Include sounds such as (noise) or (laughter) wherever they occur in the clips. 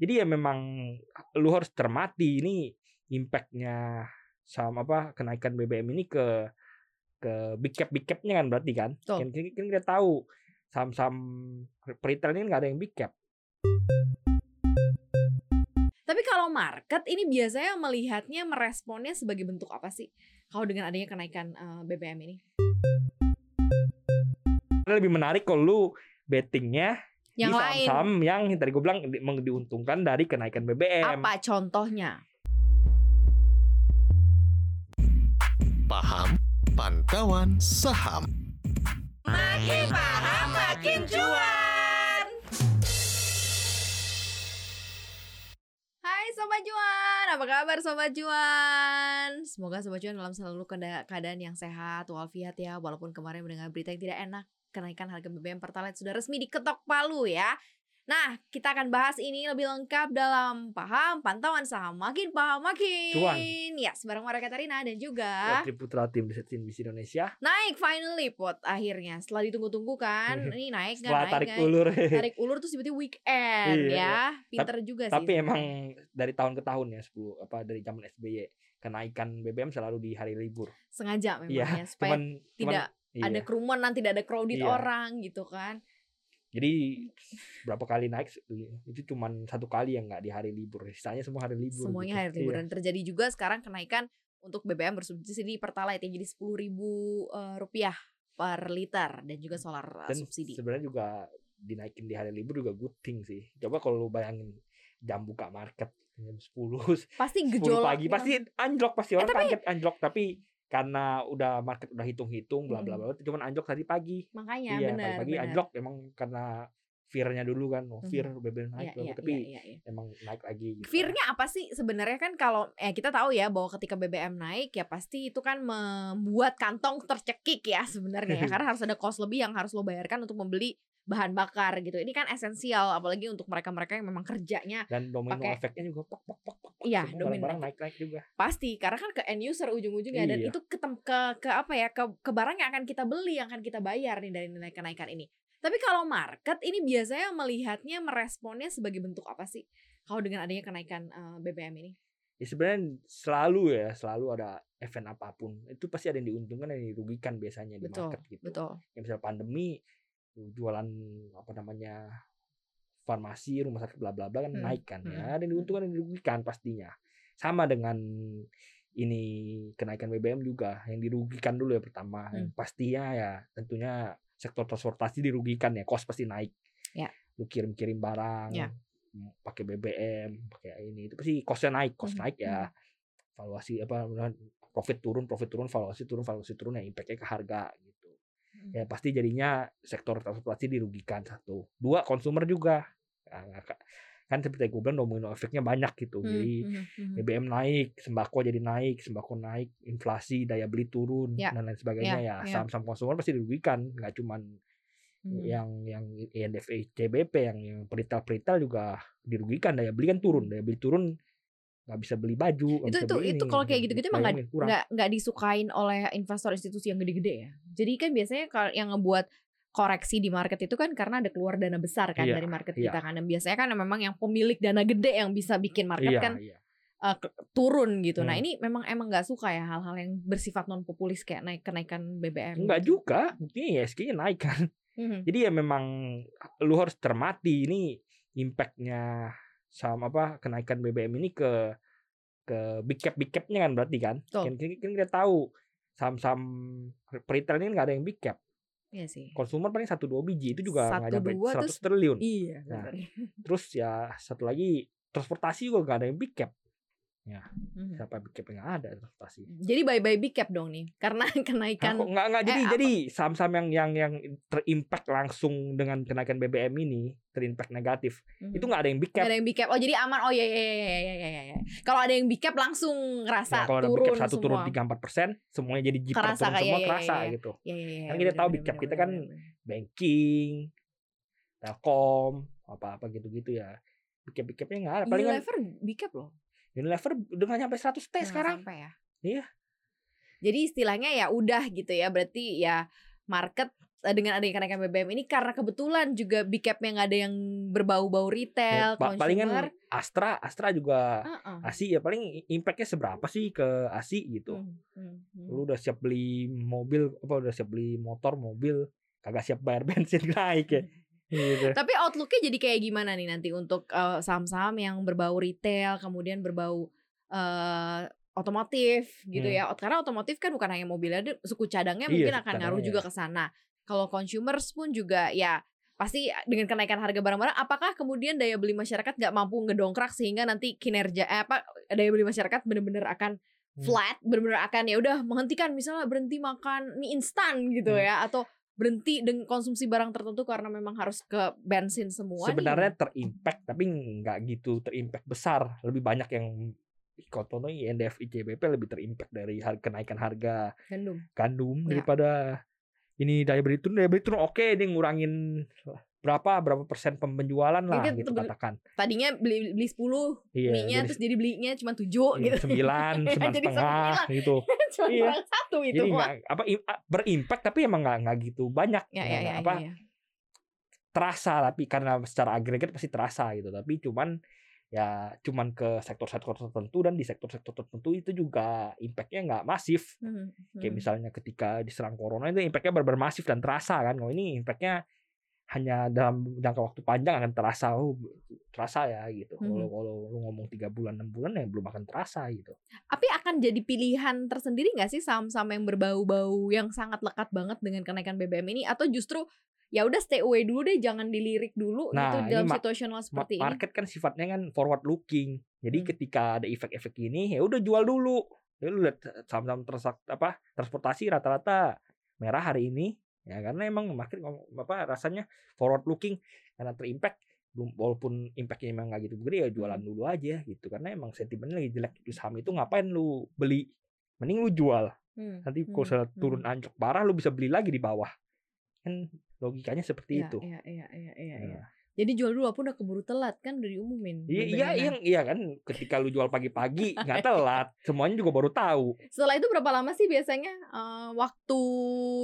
Jadi ya memang lu harus cermati ini impactnya sama apa kenaikan BBM ini ke ke big cap big capnya kan berarti kan? Kan, kan kan kita tahu saham-saham retail ini nggak ada yang big cap. Tapi kalau market ini biasanya melihatnya meresponnya sebagai bentuk apa sih? Kalau dengan adanya kenaikan eh, BBM ini? Lebih menarik kalau lu bettingnya Yang lain saham-saham yang tadi gue bilang di- diuntungkan dari kenaikan BBM. apa contohnya? Paham Pantauan Saham. Makin paham makin cuan. Hai Sobat Cuan, apa kabar Sobat Cuan? Semoga Sobat Cuan dalam selalu keada- keadaan yang sehat walafiat ya Walaupun kemarin mendengar berita yang tidak enak Kenaikan harga BBM Pertalite sudah resmi diketok palu ya Nah, kita akan bahas ini lebih lengkap dalam Paham Pantauan Saham Makin Paham Makin Cuan. Ya, sebarang Mara Katarina dan juga Tri Putra tim Desetin Bis Indonesia Naik finally pot akhirnya Setelah ditunggu-tunggu kan (laughs) Ini naik nggak setelah naik tarik nggak? ulur. (laughs) tarik ulur tuh tiba-tiba weekend Iya, ya. Pinter juga sih. Tapi emang dari tahun ke tahun ya 10 apa dari zaman SBY kenaikan BBM selalu di hari libur. sengaja memang Iya, ya supaya Cuman tidak cuman, ada iya. kerumunan, tidak ada crowded Iya. orang gitu kan. Jadi berapa kali naik itu cuman satu kali yang nggak di hari libur. Sisanya semua hari libur. Semuanya gitu. hari libur dan terjadi juga sekarang kenaikan untuk BBM bersubsidi Pertalite yang jadi sepuluh ribu eh, rupiah per liter dan juga solar eh, Dan subsidi. sebenarnya juga dinaikin di hari libur juga good thing sih. Coba kalau lu bayangin jam buka market jam 10 Pasti 10 gejolak pagi gitu. pasti anjlok pasti orang tapi- kaget anjlok tapi karena udah market udah hitung-hitung bla bla bla cuman anjlok tadi pagi. Makanya iya benar pagi anjlok emang karena fear-nya dulu kan oh, fear BBM naik Iya, iya, tapi iya, iya, iya. emang naik lagi gitu. Fear-nya apa sih sebenarnya? Kan kalau eh kita tahu ya bahwa ketika BBM naik ya pasti itu kan membuat kantong tercekik ya sebenarnya ya (laughs) karena harus ada cost lebih yang harus lo bayarkan untuk membeli bahan bakar gitu. Ini kan esensial apalagi untuk mereka-mereka yang memang kerjanya dan domino pakai- efeknya juga pok pok pok pok. Iya, domino barang-barang naik-naik juga pasti karena kan ke end user ujung-ujungnya dan Iya. itu ketem ke ke apa ya ke ke barang yang akan kita beli yang akan kita bayar nih dari nilai kenaikan ini. Tapi kalau market ini biasanya melihatnya meresponnya sebagai bentuk apa sih? Kalau dengan adanya kenaikan eh, BBM ini? ya sebenarnya selalu ya selalu ada event apa pun itu pasti ada yang diuntungkan dan yang dirugikan biasanya di Betul, market gitu Betul. ya misalnya pandemi jualan apa namanya farmasi rumah sakit bla bla bla kan Hmm, naik kan hmm, ya ada yang diuntungkan dan dirugikan pastinya sama dengan ini kenaikan BBM juga yang dirugikan dulu ya pertama yang Hmm. pastinya ya tentunya sektor transportasi dirugikan ya kos pasti naik Ya. lu kirim kirim barang Ya. pakai BBM pakai ini itu pasti kosnya naik kos Mhm, naik ya valuasi apa profit turun profit turun valuasi turun valuasi turun ya impactnya ke harga gitu Hmm. Ya pasti jadinya sektor transportasi dirugikan satu. Dua konsumer juga. Nah, ka- kan seperti gue bilang domino efeknya banyak gitu. Hmm, jadi hmm, hmm. BBM naik sembako jadi naik sembako naik inflasi daya beli turun Ya, dan lain sebagainya. ya, ya ya. saham-saham konsumer pasti dirugikan. Nggak cuman Hmm. yang yang INDF CBP yang yang peritel-peritel juga dirugikan. Daya beli kan turun daya beli turun nggak bisa beli baju nggak itu itu beli itu kalau kayak gitu-gitu emang nggak nggak nggak disukain oleh investor institusi yang gede-gede ya. Jadi kan biasanya kalau yang ngebuat koreksi di market itu kan karena ada keluar dana besar kan Iya, dari market iya. kita kan. Dan biasanya kan memang yang pemilik dana gede yang bisa bikin market iya, kan iya. ke- turun gitu. Nah Hmm. ini memang emang nggak suka ya hal-hal yang bersifat non populis kayak naik kenaikan BBM. Enggak gitu. juga, buktinya ISG-nya naik kan. Mhm. Jadi ya memang lu harus cermati ini impactnya sama apa kenaikan BBM ini ke ke big cap big capnya kan berarti kan. Kan, kan kan kita tahu saham-saham retail ini nggak ada yang big cap. Iya sih. Konsumer paling satu dua biji itu juga nggak nyampe dua, 100 terus- triliun. Iya. Nah. Terus ya satu lagi transportasi juga nggak ada yang big cap. Mhm. Siapa big cap yang ada transportasi. Jadi bye bye big cap dong nih karena Nah, (laughs) kenaikan kok nggak nggak jadi eh, apa? jadi saham-saham yang yang yang terimpact langsung dengan kenaikan BBM ini terimpact negatif Mhm. itu nggak ada yang big cap Gak ada yang big cap. Oh jadi aman. Oh iya iya iya iya iya iya. iya. Kalau ada yang big cap langsung ngerasa Nah, kalau ada big turun cap satu semua. turun tiga empat persen, semuanya jadi jiper Kerasa turun semua iya, iya, kerasa iya. gitu. Iya iya iya. Kan kita tahu big cap bener, kita kan bener, bener. Banking, Telkom, apa-apa gitu-gitu ya. Big cap big capnya nggak ada. Paling Unilever big cap loh. Unilever udah nggak nyampe 100 T sekarang. sampai ya. Iya. Jadi istilahnya ya udah gitu ya. Berarti ya market eh, dengan adanya kenaikan BBM ini karena kebetulan juga big cap-nya nggak ada yang berbau-bau retail, Ya, pa- palingan consumer. Astra, Astra juga Heeh. ASI ya paling impactnya seberapa sih ke ASI gitu. Hmm, hmm, hmm. Lu udah siap beli mobil apa udah siap beli motor, mobil, kagak siap bayar (laughs) bensin naik ya. Gitu. Tapi outlooknya jadi kayak gimana nih nanti untuk eh, saham-saham yang berbau retail, kemudian berbau eh, otomotif gitu Hmm. ya. Karena otomotif kan bukan hanya mobilnya, suku cadangnya Iya, mungkin akan ngaruh juga ke sana. Kalau consumers pun juga ya pasti dengan kenaikan harga barang-barang, apakah kemudian daya beli masyarakat nggak mampu ngedongkrak sehingga nanti kinerja eh, apa daya beli masyarakat benar-benar akan Hmm. flat, benar-benar akan ya udah menghentikan misalnya berhenti makan mie instan gitu Hmm. ya atau berhenti dengan konsumsi barang tertentu karena memang harus ke bensin semua nih. Sebenarnya terimpact tapi nggak gitu terimpact besar. Lebih banyak yang contohnya INDF ICBP lebih terimpact dari har- kenaikan harga gandum. gandum Ya. daripada ini daya beli turun daya beli turun oke dia ngurangin berapa berapa persen penjualan lah Itu gitu katakan Tadinya beli beli 10 iya mie-nya terus jadi belinya cuma 7 iya, gitu. sembilan (laughs) sembilan Jadi setengah (laughs) gitu cuma Iya. satu itu. jadi nggak apa berimpact tapi emang nggak nggak gitu banyak ya, ya, ya, apa ya, ya. terasa tapi karena secara agregat pasti terasa gitu tapi cuman ya cuman ke sektor-sektor tertentu dan di sektor-sektor tertentu itu juga impactnya nggak masif Hmm, kayak hmm. misalnya ketika diserang corona itu impactnya benar-benar masif dan terasa kan kalau ini impactnya hanya dalam jangka waktu panjang akan terasa oh terasa ya gitu Mhm. kalau kalau lu ngomong tiga bulan enam bulan ya belum akan terasa gitu Tapi akan jadi pilihan tersendiri nggak sih saham-saham yang berbau-bau yang sangat lekat banget dengan kenaikan BBM ini atau justru ya udah stay away dulu deh jangan dilirik dulu Nah, gitu dalam situasional seperti ini. market kan sifatnya kan forward looking jadi Hmm. ketika ada efek-efek ini ya udah jual dulu ya lu lihat saham-saham transak apa transportasi rata-rata merah hari ini ya karena emang market apa rasanya forward looking karena terimpact belum walaupun impactnya emang nggak gitu gede ya jualan Hmm. dulu aja gitu karena emang sentimennya lagi jelek di saham itu ngapain lu beli mending lu jual Hmm, nanti hmm, kalau hmm. turun anjlok parah lu bisa beli lagi di bawah kan logikanya seperti Iya, itu Iya, iya, iya, iya, Nah, iya. Jadi jual dulu walaupun udah keburu telat kan udah diumumin. Iya, iya, BBM-nya. iya, kan. Ketika lu jual pagi-pagi (laughs) nggak telat, semuanya juga baru tahu. Setelah itu berapa lama sih biasanya eh, waktu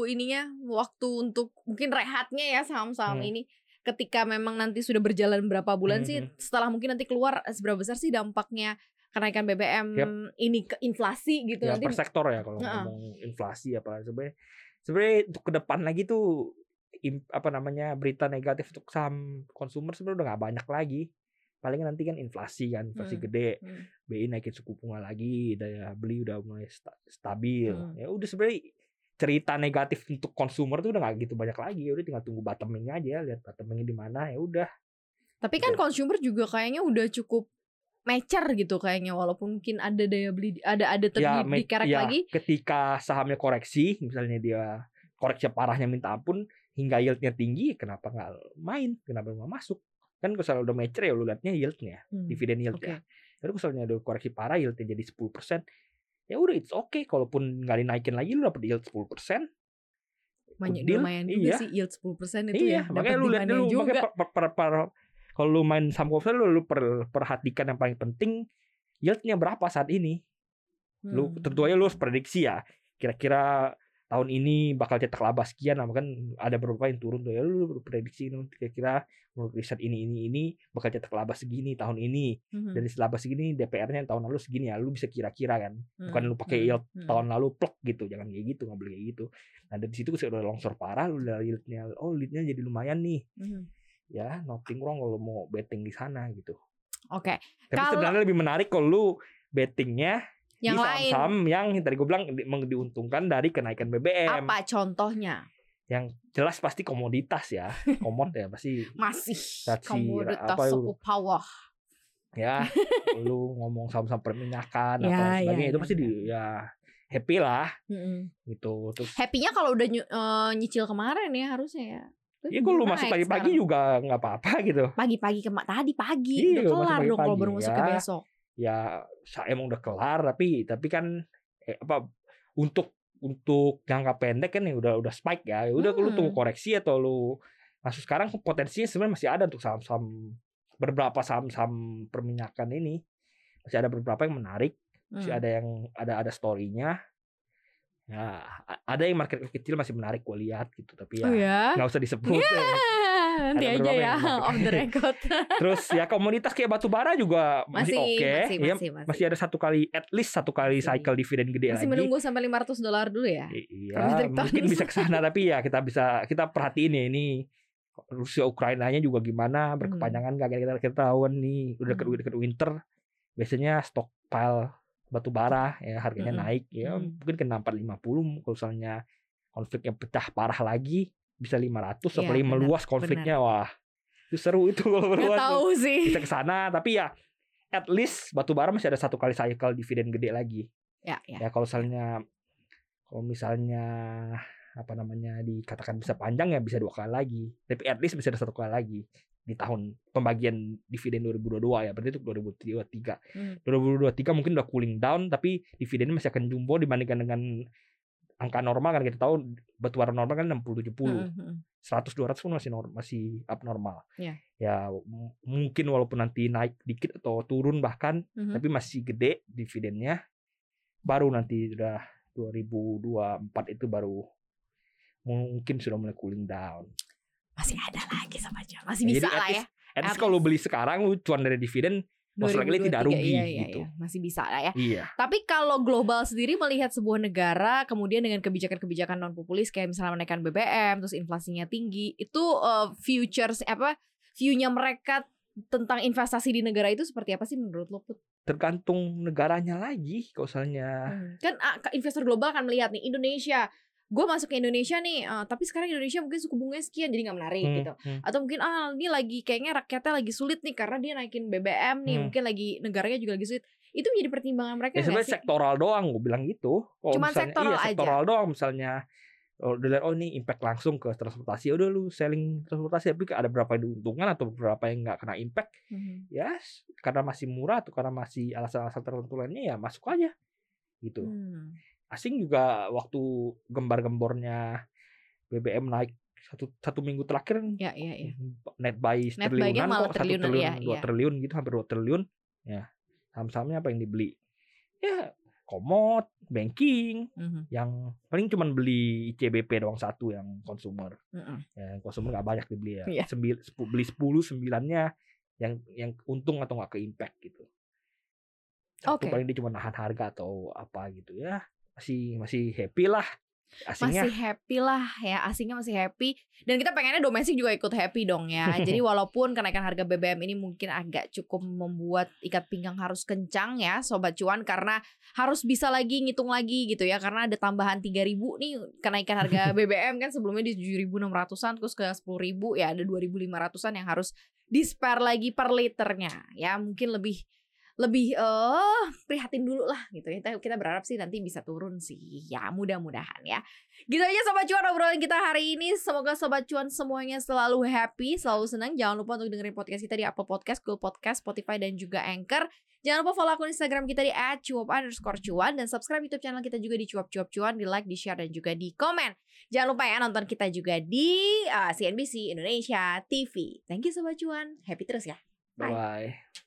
ininya, waktu untuk mungkin rehatnya ya saham-saham Hmm. ini ketika memang nanti sudah berjalan berapa bulan sih Mhm. setelah mungkin nanti keluar eh, seberapa besar sih dampaknya kenaikan BBM ini ke inflasi gitu Ya nanti per sektor ya kalau Heeh. ngomong inflasi apa sebenarnya. Sebenarnya untuk ke depan lagi tuh apa namanya berita negatif untuk saham konsumer sebenarnya udah nggak banyak lagi. Paling nanti kan inflasi kan, inflasi Hmm, gede, hmm. BI naikin suku bunga lagi, daya beli udah mulai sta- stabil. Hmm. Ya udah sebenarnya cerita negatif untuk konsumer tuh udah nggak gitu banyak lagi. Ya udah tinggal tunggu bottoming aja, lihat bottomingnya di mana ya udah. Tapi kan consumer juga kayaknya udah cukup mature gitu kayaknya walaupun mungkin ada daya beli ada ada ya, terdi me- dikerek ya, lagi ketika sahamnya koreksi misalnya dia koreksi parahnya minta ampun hingga yieldnya tinggi kenapa nggak main? Kenapa nggak masuk? Kan kalau udah mature ya lu liatnya yieldnya Hmm, dividen yield oke. ya tapi kalau misalnya udah koreksi parah yieldnya jadi 10% ya udah it's okay. Kalaupun nggak dinaikin lagi lu dapet yield 10% banyak deal, lumayan juga iya. sih yield 10% itu iya ya makanya lu lihat dulu juga makanya per, per, per- kalau lu main saham konvensional lu, lu per- perhatikan yang paling penting yieldnya berapa saat ini. Lu Hmm. tentu aja lu harus prediksi ya kira-kira tahun ini bakal cetak laba sekian nah kan ada beberapa yang turun tuh ya lu prediksi kira-kira menurut riset ini ini ini bakal cetak laba segini tahun ini Mhm. dari laba segini DPR-nya tahun lalu segini ya lu bisa kira-kira kan bukan Hmm, lu pakai hmm, yield hmm. tahun lalu plek gitu jangan kayak gitu nggak boleh kayak gitu nah dari situ udah longsor parah lu udah yieldnya oh yieldnya jadi lumayan nih Mhm. ya nothing wrong kalau mau betting di sana gitu Oke, tapi Kalau- sebenarnya lebih menarik kalau lu bettingnya yang di lain saham-saham yang tadi gue bilang di- diuntungkan dari kenaikan BBM apa contohnya? yang jelas pasti komoditas ya (laughs) komod ya pasti Masih Saksi, komoditas suku bawah. ya (laughs) lu ngomong saham-saham perminyakan Ya, apa ya, sebagainya itu ya, pasti di ya happy lah Mm-mm. gitu terus Happy-nya kalau udah nyu- eh, nyicil kemarin ya harusnya ya. ya kalau lu masuk Naik pagi-pagi juga nggak apa-apa gitu pagi-pagi kema tadi pagi Iya, udah kelar dong kalau baru masuk ke ya. besok. Ya sa- emang udah kelar tapi tapi kan eh, apa untuk untuk jangka pendek kan ya udah udah spike ya Ya udah lu Hmm. tunggu koreksi atau lu masuk sekarang potensinya sebenarnya masih ada untuk saham-saham beberapa saham-saham perminyakan ini masih ada beberapa yang menarik masih Hmm. ada yang ada ada storynya Ya, ada yang market kecil masih menarik gue lihat gitu, tapi ya Oh ya. nggak usah disebut. Ya, ya. Nanti Ada aja ya yang masuk. off the record. (laughs) Terus ya komunitas kayak batu bara juga masih, Masih, oke, masih, ya masih, masih. masih ada satu kali, at least satu kali Masih. cycle dividen gede Masih lagi. menunggu sampai 500 dolar dulu ya. Iya, mungkin bisa (laughs) ke sana tapi ya kita bisa kita perhatiin ya ini Rusia Ukrainanya juga gimana berkepanjangan gak kita kita tahu nih udah deket Hmm. deket winter biasanya stockpile batu bara ya harganya Mm-mm. naik ya Mm. mungkin ke 450 kalau misalnya konfliknya pecah parah lagi bisa 500 Iya, apalagi meluas konfliknya wah itu seru itu kalau meluas tuh. tahu sih. bisa ke sana tapi ya at least batu bara masih ada satu kali cycle dividen gede lagi Ya, ya. ya kalau misalnya kalau misalnya apa namanya dikatakan bisa panjang ya bisa dua kali lagi tapi at least bisa ada satu kali lagi di tahun pembagian dividen 2022 ya berarti itu 2023 Hmm. 2023 mungkin udah cooling down tapi dividennya masih akan jumbo dibandingkan dengan angka normal kan kita tahu batu bara normal kan 60 70 Mm, mm, mm. 100 200 pun masih norm, masih abnormal Iya. ya mungkin walaupun nanti naik dikit atau turun bahkan Mhm. tapi masih gede dividennya baru nanti udah 2024 itu baru mungkin sudah mulai cooling down. Masih ada lagi sama aja. Masih bisa lah ya. least- At least kalau beli sekarang lu cuan dari dividen most likely tidak 2023, rugi iya, iya, gitu. iya. Masih bisa lah ya. Iya. Tapi kalau global sendiri melihat sebuah negara kemudian dengan kebijakan-kebijakan non populis kayak misalnya menaikkan BBM terus inflasinya tinggi, itu uh, futures apa view-nya mereka tentang investasi di negara itu seperti apa sih menurut lo? Put? Tergantung negaranya lagi kalau misalnya Kan ah, investor global akan melihat nih Indonesia, gue masuk ke Indonesia nih, ah, tapi sekarang Indonesia mungkin suku bunganya sekian jadi nggak menarik Hmm, gitu. hmm. Atau mungkin ah ini lagi kayaknya rakyatnya lagi sulit nih karena dia naikin BBM nih, Hmm. mungkin lagi negaranya juga lagi sulit. Itu menjadi pertimbangan mereka Ya sebenarnya sektoral doang gue bilang gitu. Kalau Cuman misalnya, sektoral iya, aja. sektoral doang misalnya oh, dilihat oh ini impact langsung ke transportasi udah lu selling transportasi tapi ada berapa yang diuntungkan atau berapa yang nggak kena impact Mhm. ya s- karena masih murah atau karena masih alasan-alasan tertentu lainnya ya masuk aja gitu Hmm. Asing juga waktu gembar-gembornya BBM naik satu satu minggu terakhir Ya, ya, ya. net buy Net triliunan kok satu triliun iya, dua iya. triliun gitu hampir dua triliun ya saham-sahamnya apa yang dibeli ya komod banking Mhm. yang paling cuman beli ICBP doang satu yang consumer Mhm. ya yang consumer nggak banyak dibeli ya Iya. Sembil, sepu- beli 10 sembilannya yang yang untung atau nggak ke impact gitu satu Oke. paling dia cuma nahan harga atau apa gitu ya masih masih happy lah asingnya. Masih happy lah ya, asingnya masih happy. Dan kita pengennya domestik juga ikut happy dong ya. (laughs) Jadi walaupun kenaikan harga BBM ini mungkin agak cukup membuat ikat pinggang harus kencang ya sobat cuan karena harus bisa lagi ngitung lagi gitu ya. Karena ada tambahan 3000 nih kenaikan harga (laughs) BBM kan sebelumnya di 7600-an terus ke 10000 ya ada 2500-an yang harus di spare lagi per liternya. Ya mungkin lebih lebih eh prihatin dulu lah gitu ya. Kita berharap sih nanti bisa turun sih. Ya, mudah-mudahan ya. Gitu aja sobat cuan obrolan kita hari ini. Semoga sobat cuan semuanya selalu happy, selalu senang. Jangan lupa untuk dengerin podcast kita di Apple Podcast, Google Podcast, Spotify dan juga Anchor. Jangan lupa follow akun Instagram kita di @cuap underscore dan subscribe YouTube channel kita juga di cuap cuap cuan, di like, di share dan juga di komen. Jangan lupa ya nonton kita juga di uh, CNBC Indonesia TV. Thank you sobat cuan. Happy terus ya. bye bye